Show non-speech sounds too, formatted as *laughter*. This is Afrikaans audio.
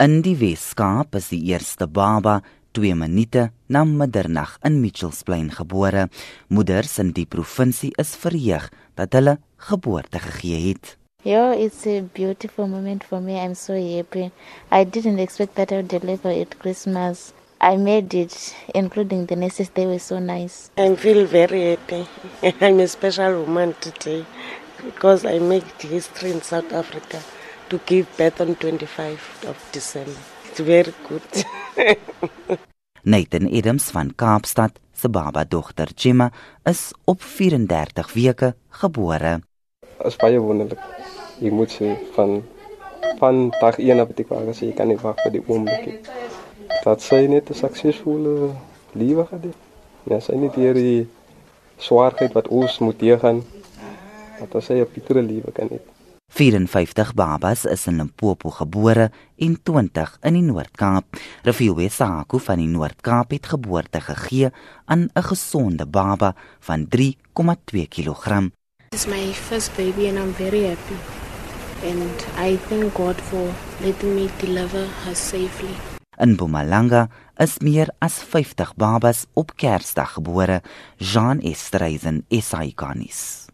In die Weskaap is die eerste baba 2 minute na middernag in Mitchells Plain gebore. Moeders in die provinsie is verheug dat hulle geboorte gegee het. Yeah, it's a beautiful moment for me. I'm so happy. I didn't expect that I would deliver at Christmas. I made it, including the nurses. They were so nice. I feel very happy. *laughs* I'm a special woman today because I made history in South Africa to give birth on 25th of December. It's very good. *laughs* Nathan Adams van Kaapstad se baba dogter Gemma is op 34 weke gebore. As baie wonderlik. Jy moet sê van van dag 1 af het ek sê jy kan nie wag vir die oomblik. Dat sy net 'n suksesvolle lewe gehad het. Ja, sy net hierdie swaarheid wat ons moet deurgaan. Dat sy 'n betere lewe kan hê. 54 babas is in Limpopo gebore en 20 in die Noord-Kaap. Rafiewe Saku van die Noord-Kaap het geboorte gegee aan 'n gesonde baba van 3,2 kg. This is my first baby and I'm very happy. And I thank God for letting me deliver her safely. In Mpumalanga is meer as 50 babas op Kersdag gebore. Jean Estreisen, SAICanis.